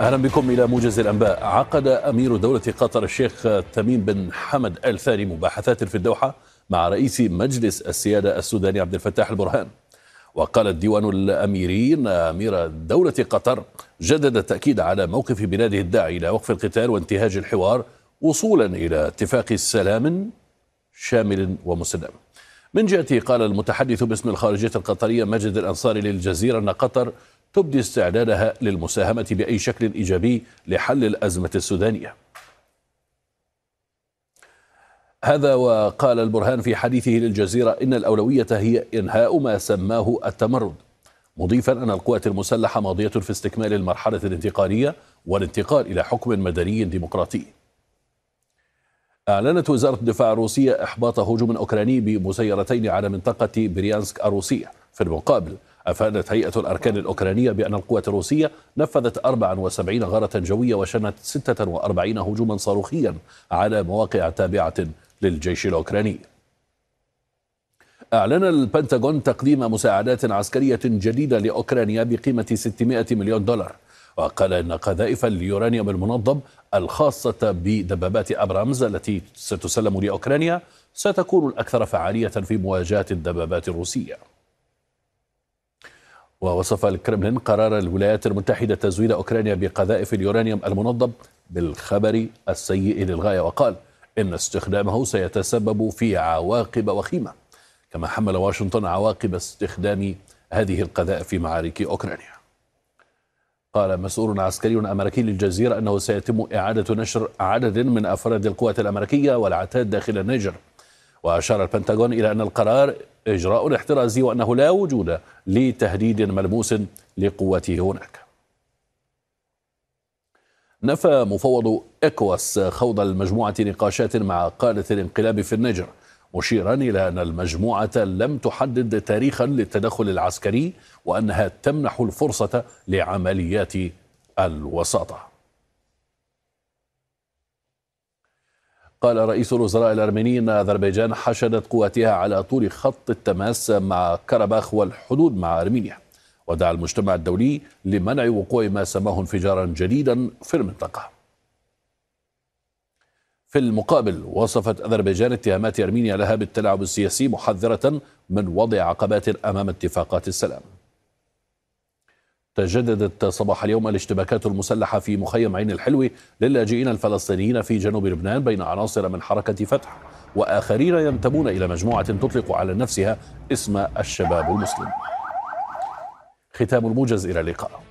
أهلا بكم إلى موجز الأنباء. عقد أمير دولة قطر الشيخ تميم بن حمد ال ثاني مباحثات في الدوحة مع رئيس مجلس السيادة السوداني عبد الفتاح البرهان. وقال الديوان الاميري ان أمير دولة قطر جدد التأكيد على موقف بلاده الداعي إلى وقف القتال وانتهاج الحوار وصولا إلى اتفاق سلام شامل ومستدام من جهته قال المتحدث باسم الخارجية القطرية مجد الأنصاري للجزيرة أن قطر تبدي استعدادها للمساهمة بأي شكل إيجابي لحل الأزمة السودانية. هذا وقال البرهان في حديثه للجزيرة إن الأولوية هي إنهاء ما سماه التمرد مضيفا أن القوات المسلحة ماضية في استكمال المرحلة الانتقالية والانتقال إلى حكم مدني ديمقراطي. أعلنت وزارة الدفاع الروسية إحباط هجوم أوكراني بمسيرتين على منطقة بريانسك الروسية في المقابل أفادت هيئة الأركان الأوكرانية بأن القوات الروسية نفذت 74 غارة جوية وشنت 46 هجوما صاروخيا على مواقع تابعة للجيش الأوكراني. أعلن البنتاغون تقديم مساعدات عسكرية جديدة لأوكرانيا بقيمة 600 مليون دولار. وقال إن قذائف اليورانيوم المنظم الخاصة بدبابات أبرامز التي ستسلم لأوكرانيا ستكون الأكثر فعالية في مواجهة الدبابات الروسية. ووصف الكرملين قرار الولايات المتحدة تزويد أوكرانيا بقذائف اليورانيوم المنظم بالخبر السيء للغاية وقال إن استخدامه سيتسبب في عواقب وخيمة كما حمل واشنطن عواقب استخدام هذه القذائف في معارك أوكرانيا. قال مسؤول عسكري أمريكي للجزيرة أنه سيتم إعادة نشر عدد من أفراد القوات الأمريكية والعتاد داخل النيجر وأشار البنتاغون إلى أن القرار إجراء احترازي وأنه لا وجود لتهديد ملموس لقوته هناك. نفى مفوض إكواس خوض المجموعة نقاشات مع قادة الانقلاب في النيجر مشيرا إلى أن المجموعة لم تحدد تاريخا للتدخل العسكري وأنها تمنح الفرصة لعمليات الوساطة. قال رئيس الوزراء الأرميني أن أذربيجان حشدت قواتها على طول خط التماس مع كرباخ والحدود مع أرمينيا ودعا المجتمع الدولي لمنع وقوع ما سماه انفجارا جديدا في المنطقة. في المقابل وصفت أذربيجان اتهامات أرمينيا لها بالتلاعب السياسي محذرة من وضع عقبات أمام اتفاقات السلام. تجددت صباح اليوم الاشتباكات المسلحة في مخيم عين الحلو للاجئين الفلسطينيين في جنوب لبنان بين عناصر من حركة فتح وآخرين ينتمون إلى مجموعة تطلق على نفسها اسم الشباب المسلم. ختام الموجز إلى اللقاء.